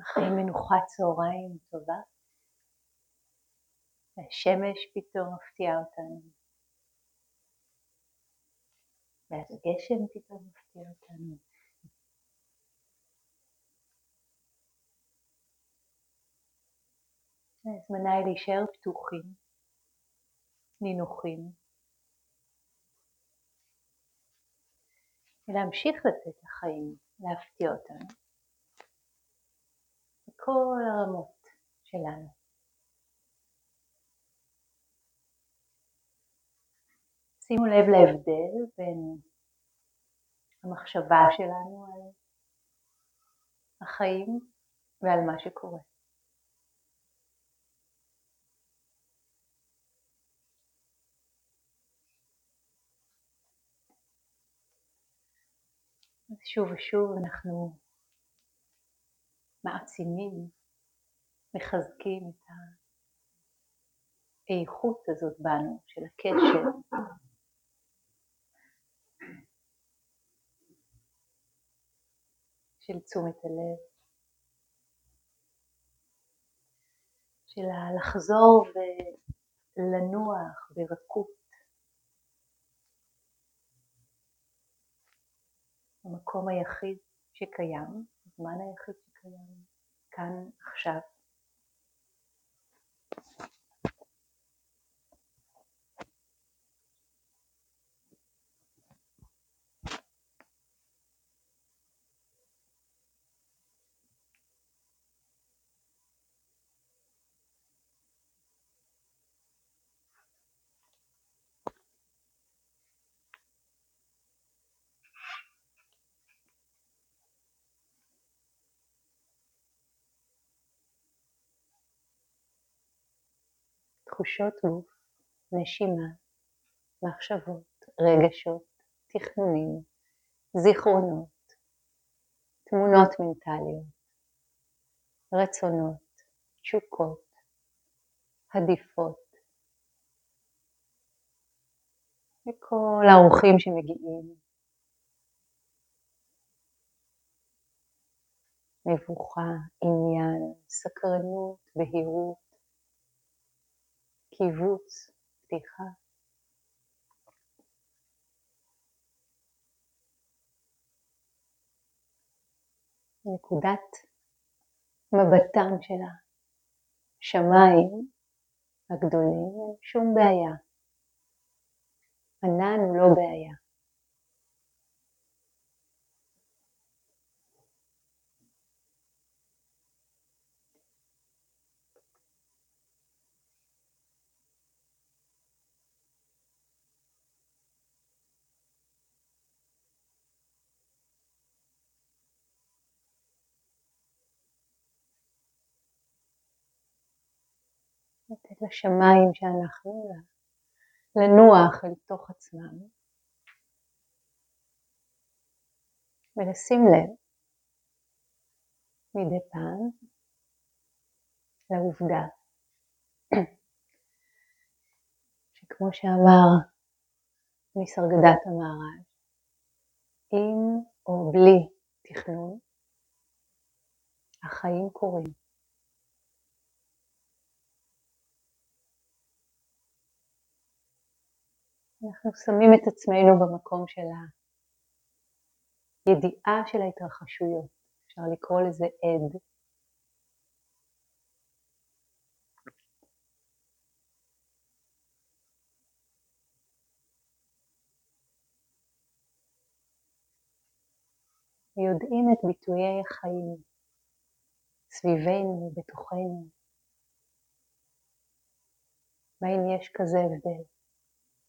אחרי מנוחת צהריים טובה, והשמש פתאום מפתיעה אותנו, ואז הגשם פתאום מפתיע אותנו. זמנה היא להישאר פתוחים, נינוחים, ולהמשיך לתת לחיים להפתיע אותנו. בכל הרמות שלנו. שימו לב להבדל בין המחשבה שלנו על החיים ועל מה שקורה. שוב ושוב אנחנו מעצימים, מחזקים את האיכות הזאת בנו, של הקשר. של תשומת הלב, של לחזור ולנוח ברכות. המקום היחיד שקיים, הזמן היחיד שקיים, כאן עכשיו. תחושות גוף, נשימה, מחשבות, רגשות, תכנונים, זיכרונות, תמונות מנטליות, רצונות, תשוקות, עדיפות, וכל האורחים שמגיעים. מבוכה, עניין, סקרנות, בהירות, קיבוץ, פתיחה. נקודת מבטם של השמיים הגדולים, שום בעיה. ענן הוא לא בעיה. לתת לשמיים שאנחנו לנוח אל תוך עצמם ולשים לב מדי פעם לעובדה שכמו שאמר מסרגדת המערב, עם או בלי תכנון, החיים קורים. אנחנו שמים את עצמנו במקום של הידיעה של ההתרחשויות, אפשר לקרוא לזה עד. ויודעים את ביטויי החיים סביבנו, בתוכנו. והאם יש כזה הבדל?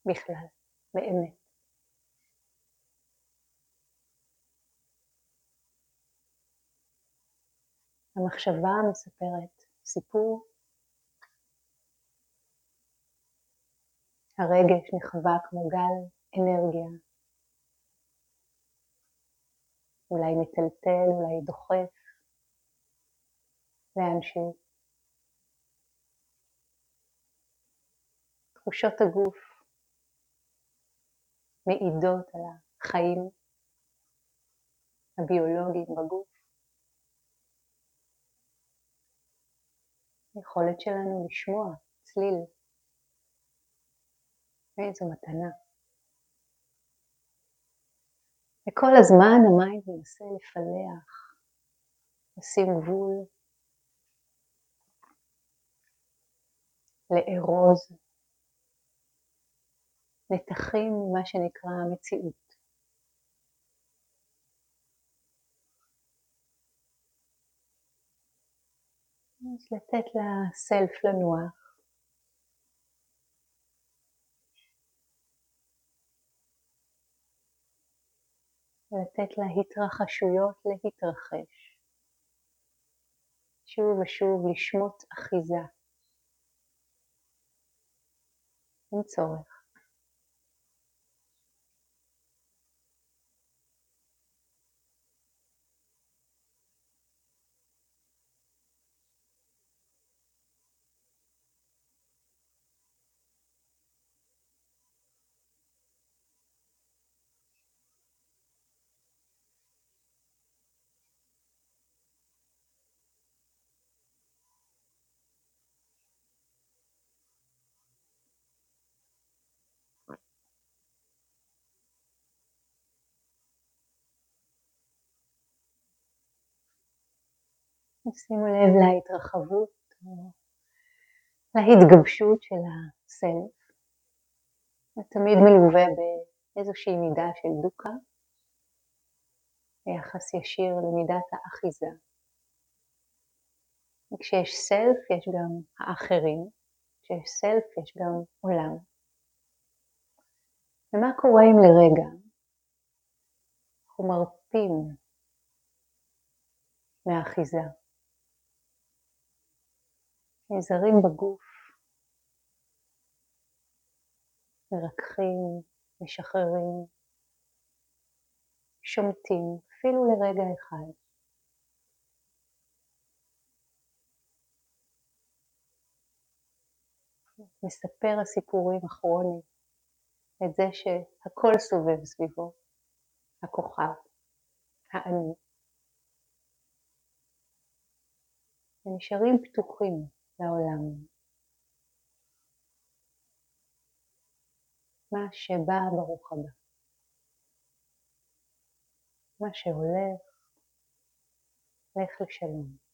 בכלל, באמת. המחשבה מספרת סיפור, הרגש נחווה כמו גל אנרגיה, אולי מטלטל, אולי דוחף לאנשהו. תחושות הגוף מעידות על החיים הביולוגיים בגוף. היכולת שלנו לשמוע צליל. איזו מתנה. וכל הזמן ה mind מנסה לפלח, לשים גבול, לארוז נתחים ממה שנקרא מציאות. אז לתת לסלף לנוח. ולתת להתרחשויות להתרחש. שוב ושוב לשמוט אחיזה. אין צורך. שימו לב להתרחבות, להתגבשות של הסלף. זה תמיד מלווה באיזושהי מידה של דוקה, ביחס ישיר למידת האחיזה. כשיש סלף יש גם האחרים, כשיש סלף יש גם עולם. ומה קורה אם לרגע אנחנו מרפים מהאחיזה? נעזרים בגוף, מרככים, משחררים, שומטים, אפילו לרגע אחד. מספר הסיפורים הכרוניים את זה שהכל סובב סביבו, הכוכב, האני. ונשארים פתוחים לעולם. מה שבא ברוך הבא. מה שהולך, לך לשלום.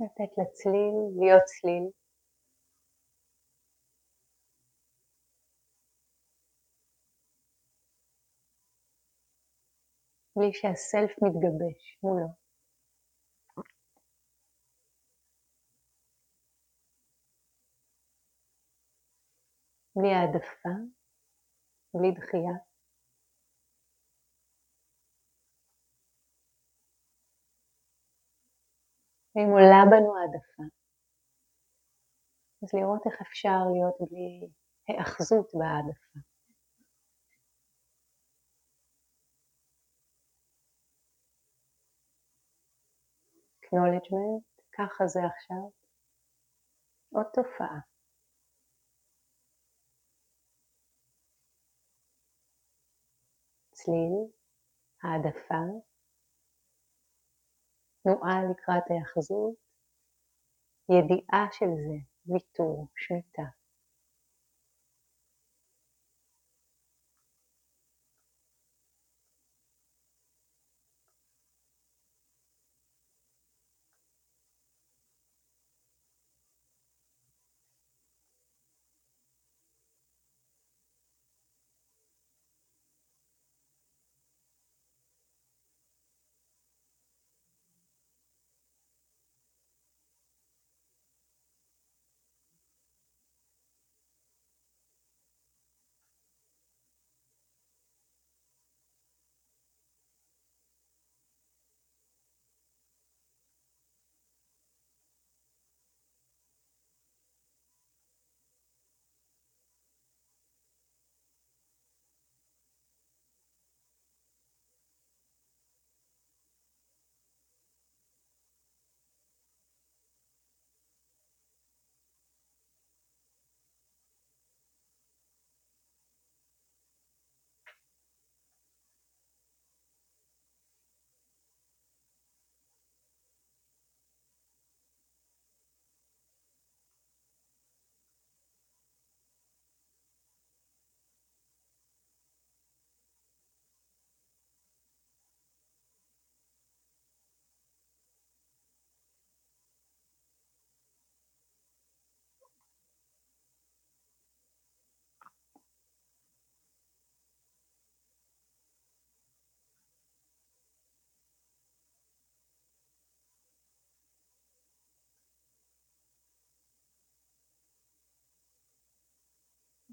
לתת לצליל להיות צליל. בלי שהסלף מתגבש מולו. בלי העדפה, בלי דחייה. ואם עולה בנו העדפה, אז לראות איך אפשר להיות בלי היאחזות בהעדפה. acknowledgement, ככה זה עכשיו. עוד תופעה. צליל, העדפה, תנועה לקראת ההאחזות, ידיעה של זה, ויתור, שמיטה.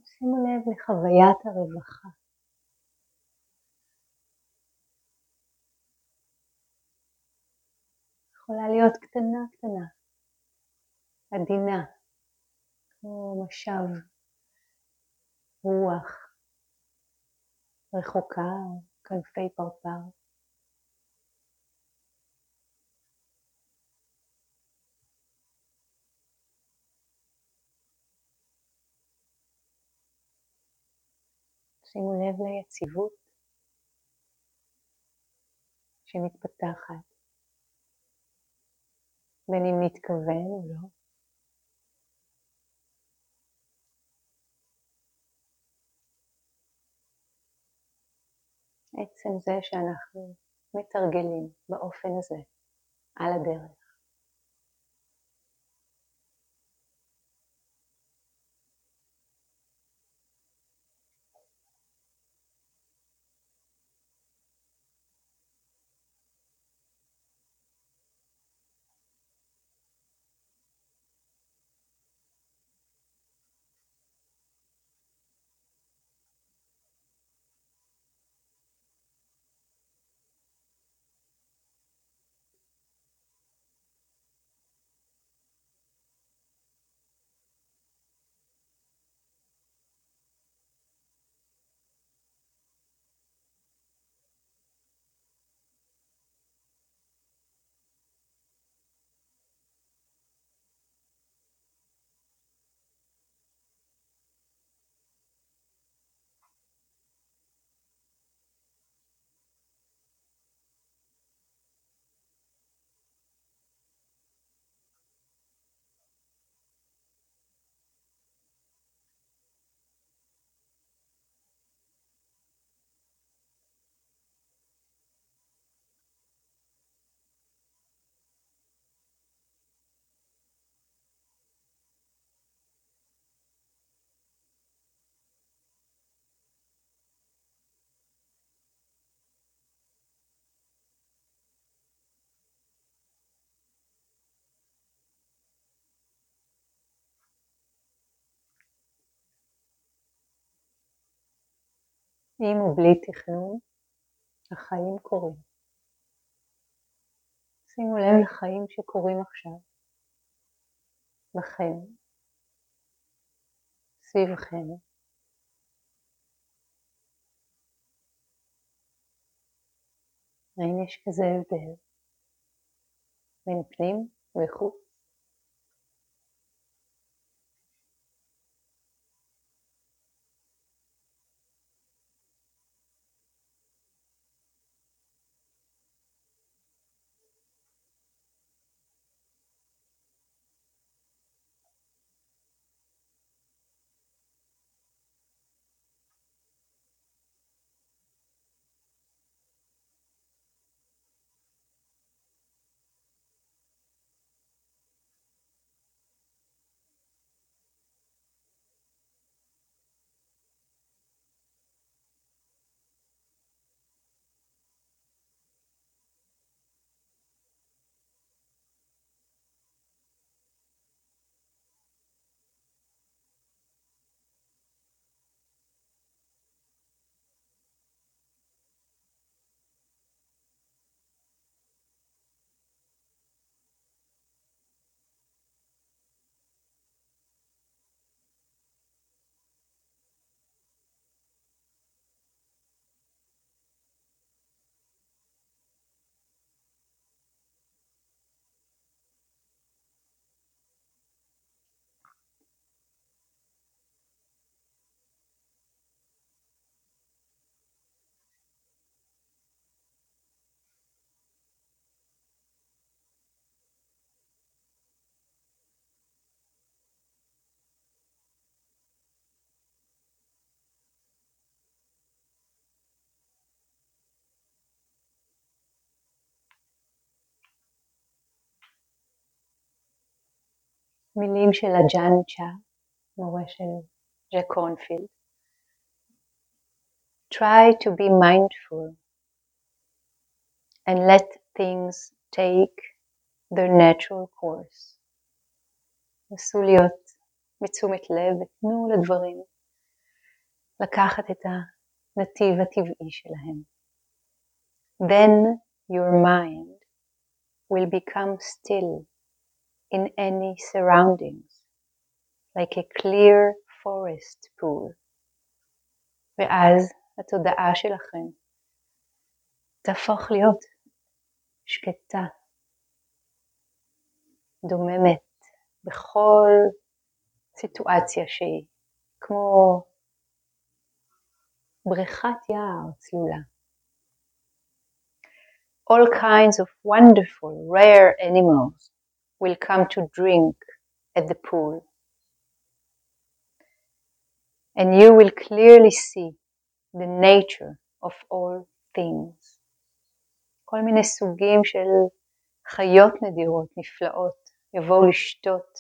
שימו לב לחוויית הרווחה. יכולה להיות קטנה קטנה, עדינה, כמו משב רוח רחוקה, כנפי פרפר. שימו לב ליציבות שמתפתחת, בין אם נתכוון או לא. עצם זה שאנחנו מתרגלים באופן הזה על הדרך. עם או בלי תכנון, החיים קורים. שימו לב לחיים שקורים עכשיו, בכם, סביבכם. האם יש כזה הבדל? בין פנים וחוץ. מילים של הג'אן צ'ה, מורה של ג'ק קורנפילד. Try to be mindful and let things take their natural course. נסו להיות בתשומת לב ותנו לדברים לקחת את הנתיב הטבעי שלהם. Then your mind will become still in any surroundings, like a clear forest pool. ואז התודעה שלכם תהפוך להיות שקטה, דוממת בכל סיטואציה שהיא, כמו בריכת יער צלולה. All kinds of wonderful, rare animals will come to drink at the pool. And you will clearly see the nature of all things. כל מיני סוגים של חיות נדירות, נפלאות, יבואו לשתות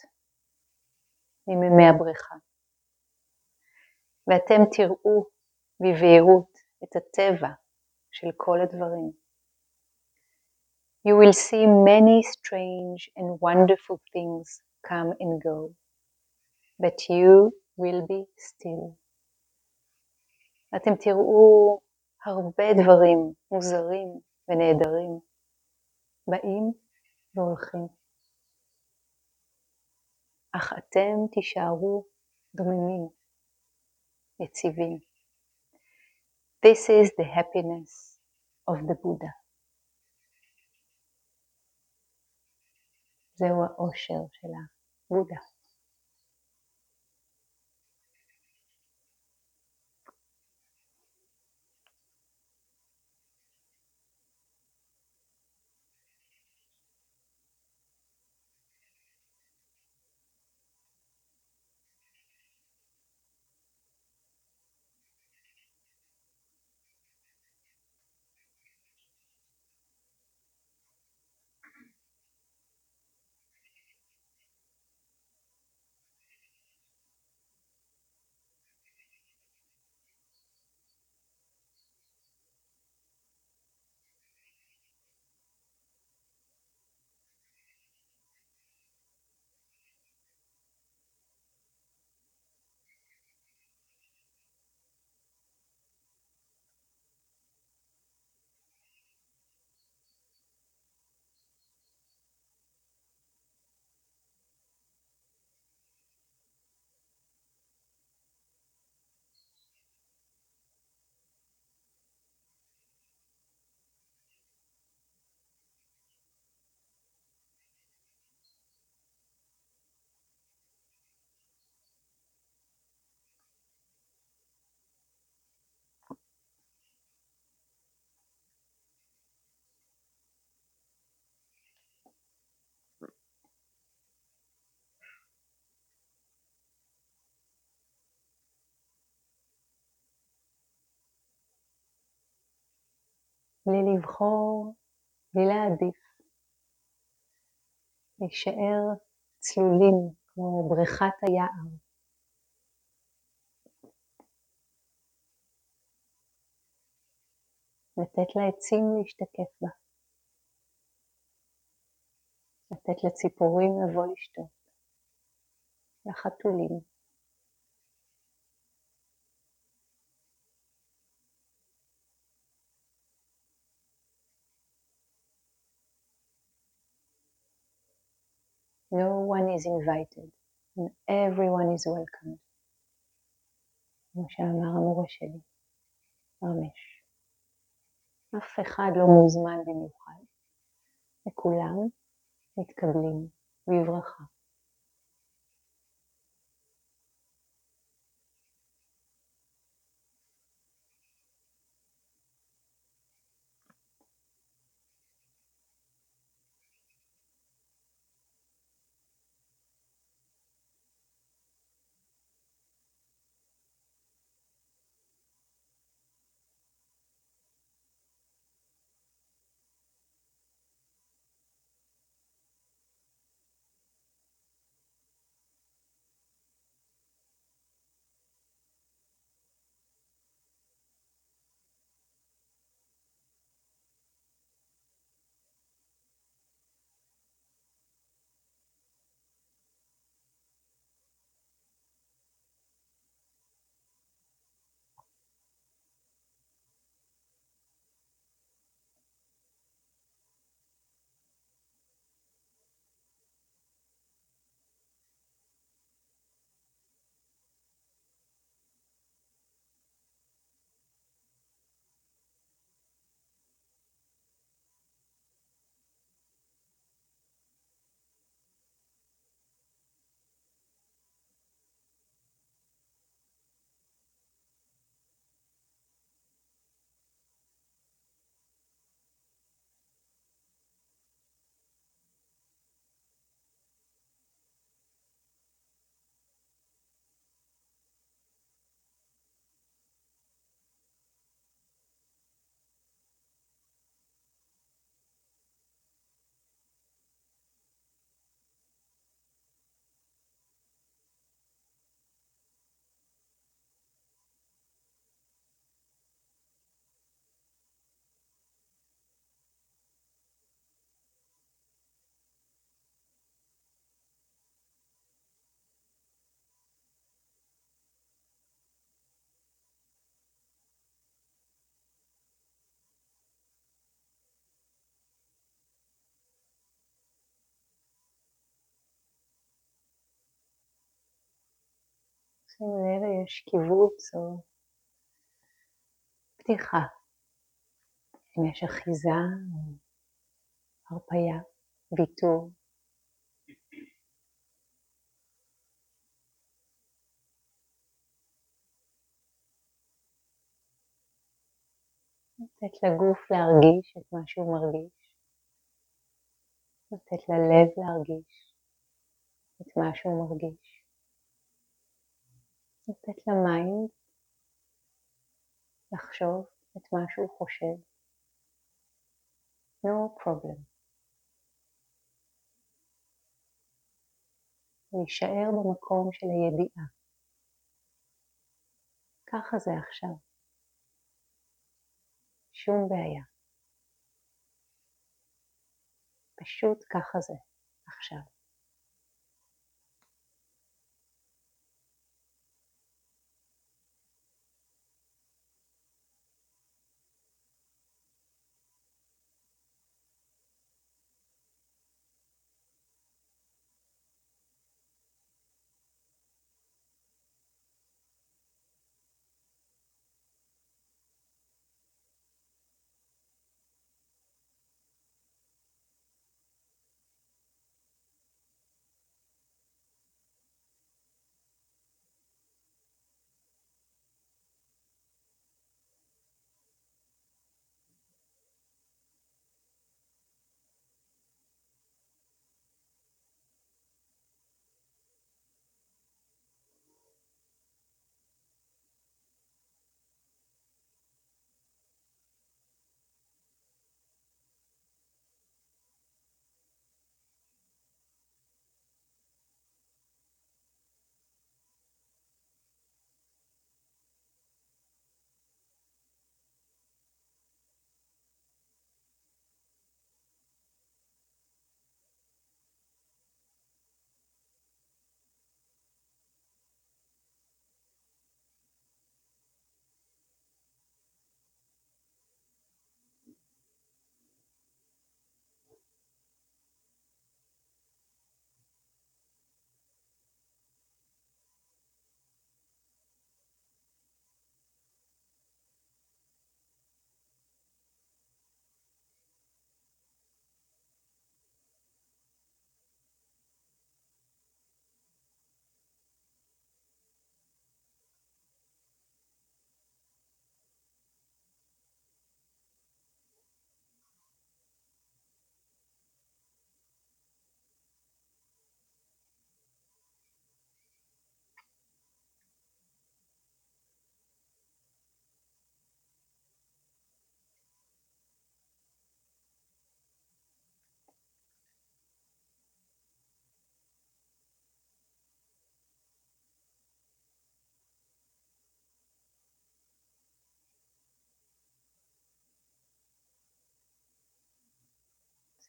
ממימי הבריכה. ואתם תראו בבהירות את הטבע של כל הדברים. You will see many strange and wonderful things come and go, but you will be still. אתם תראו הרבה דברים מוזרים ונהדרים באים והולכים. אך אתם תישארו דוממים, יציבים. This is the happiness of the Buddha. זהו האושר של הבודה. בלי לבחור, בלי להעדיף, להישאר צלולים כמו בריכת היער. לתת לעצים להשתקף בה, לתת לציפורים לבוא לשתות, לחתולים. No one is invited and everyone is welcome. כמו שאמר המורה שלי, רמש. אף אחד לא מוזמן במיוחד, וכולם מתקבלים בברכה. לב, יש קיבוץ או פתיחה. אם יש אחיזה או הרפייה, ויתור. לתת לגוף להרגיש את מה שהוא מרגיש, לתת ללב להרגיש את מה שהוא מרגיש. לתת למיינד לחשוב את מה שהוא חושב. No problem. להישאר במקום של הידיעה. ככה זה עכשיו. שום בעיה. פשוט ככה זה עכשיו.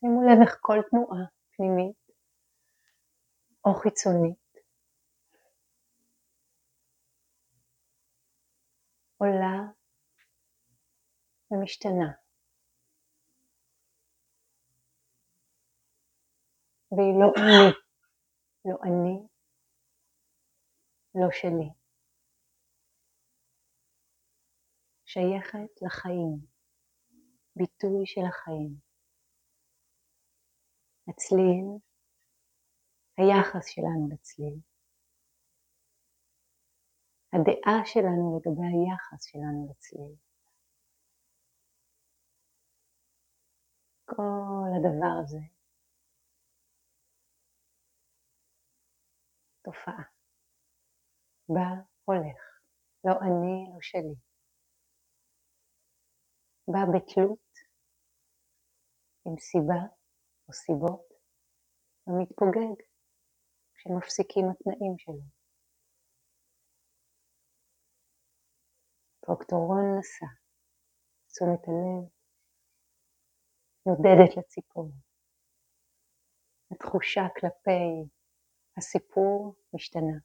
שימו לב איך כל תנועה פנימית או חיצונית עולה ומשתנה. והיא לא אני, לא אני, לא שלי. שייכת לחיים, ביטוי של החיים. הצליל, היחס שלנו לצליל, הדעה שלנו לגבי היחס שלנו לצליל. כל הדבר הזה תופעה. בא, הולך, לא אני, לא שלי. בא בתלות, עם סיבה או סיבות, ומתפוגג כשמפסיקים התנאים שלו. טרקטורון נסע, תשומת הלב נודדת לציפור. התחושה כלפי הסיפור משתנה.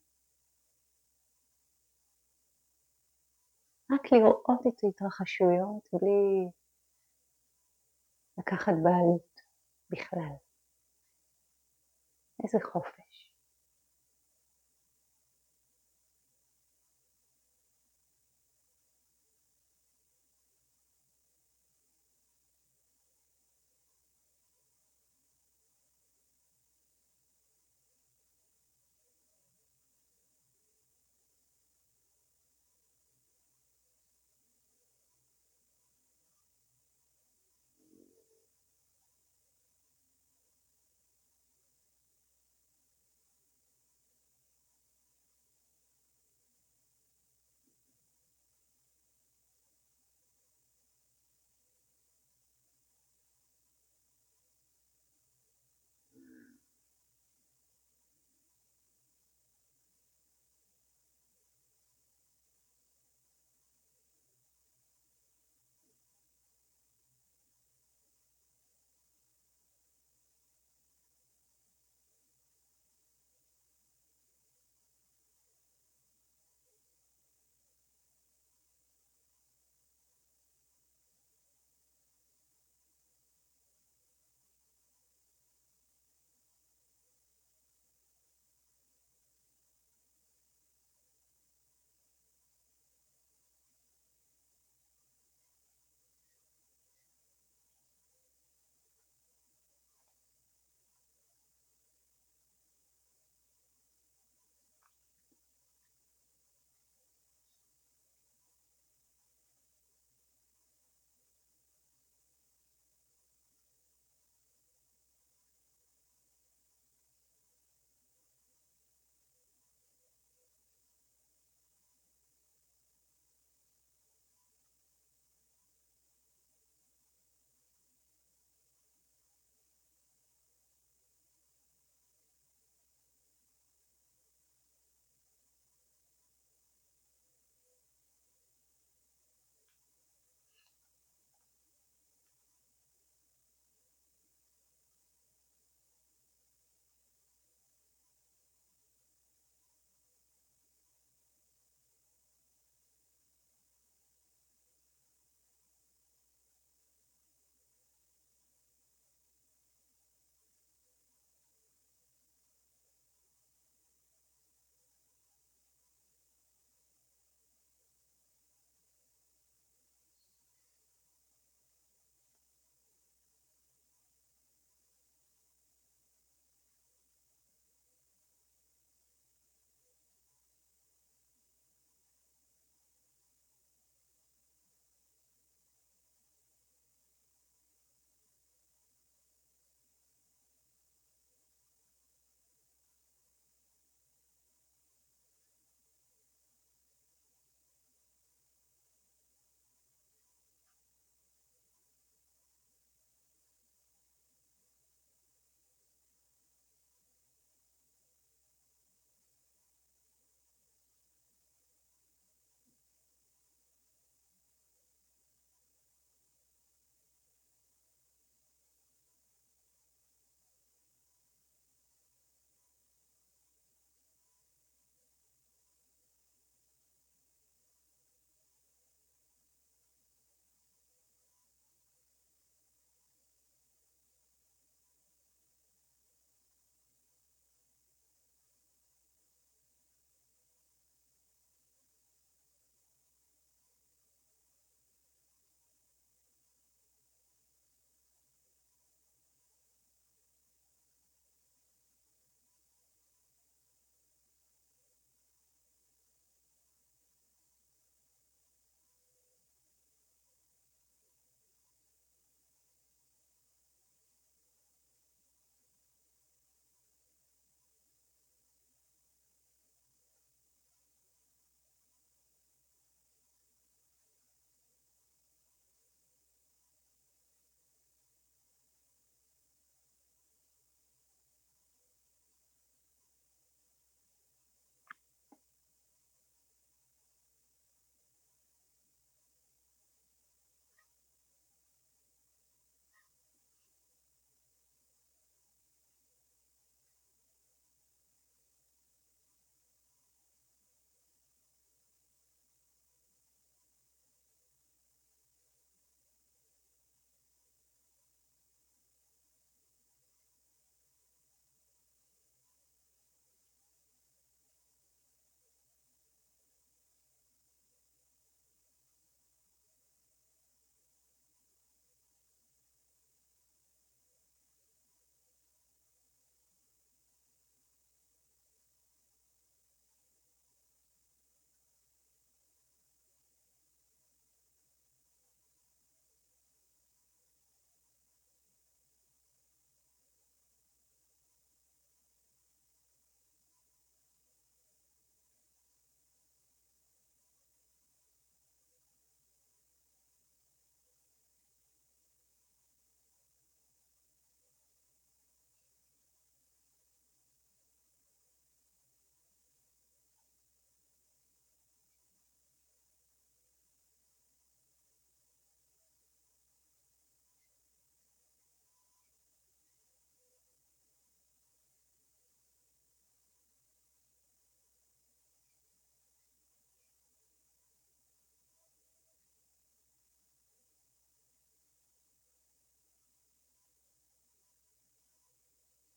רק לראות את ההתרחשויות בלי לקחת בעלות בכלל. איזה חופש.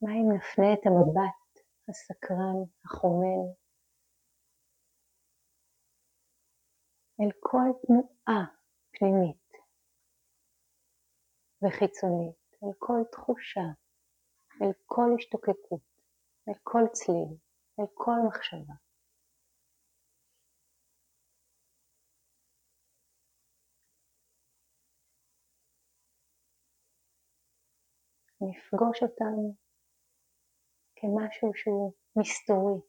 מה אם נפנה את המבט הסקרן, החומל, אל כל תנועה פנימית וחיצונית, אל כל תחושה, אל כל השתוקקות, אל כל צליל, אל כל מחשבה. נפגוש אותם כמשהו שהוא מסתורי,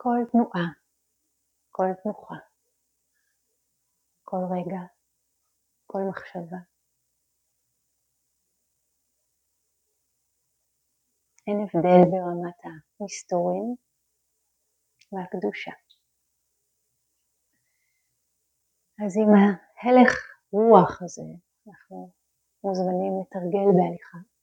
כל תנועה, כל תנוחה, כל רגע, כל מחשבה. אין הבדל ברמת המסתורים והקדושה. אז עם ההלך רוח הזה אנחנו מוזמנים לתרגל בהליכה.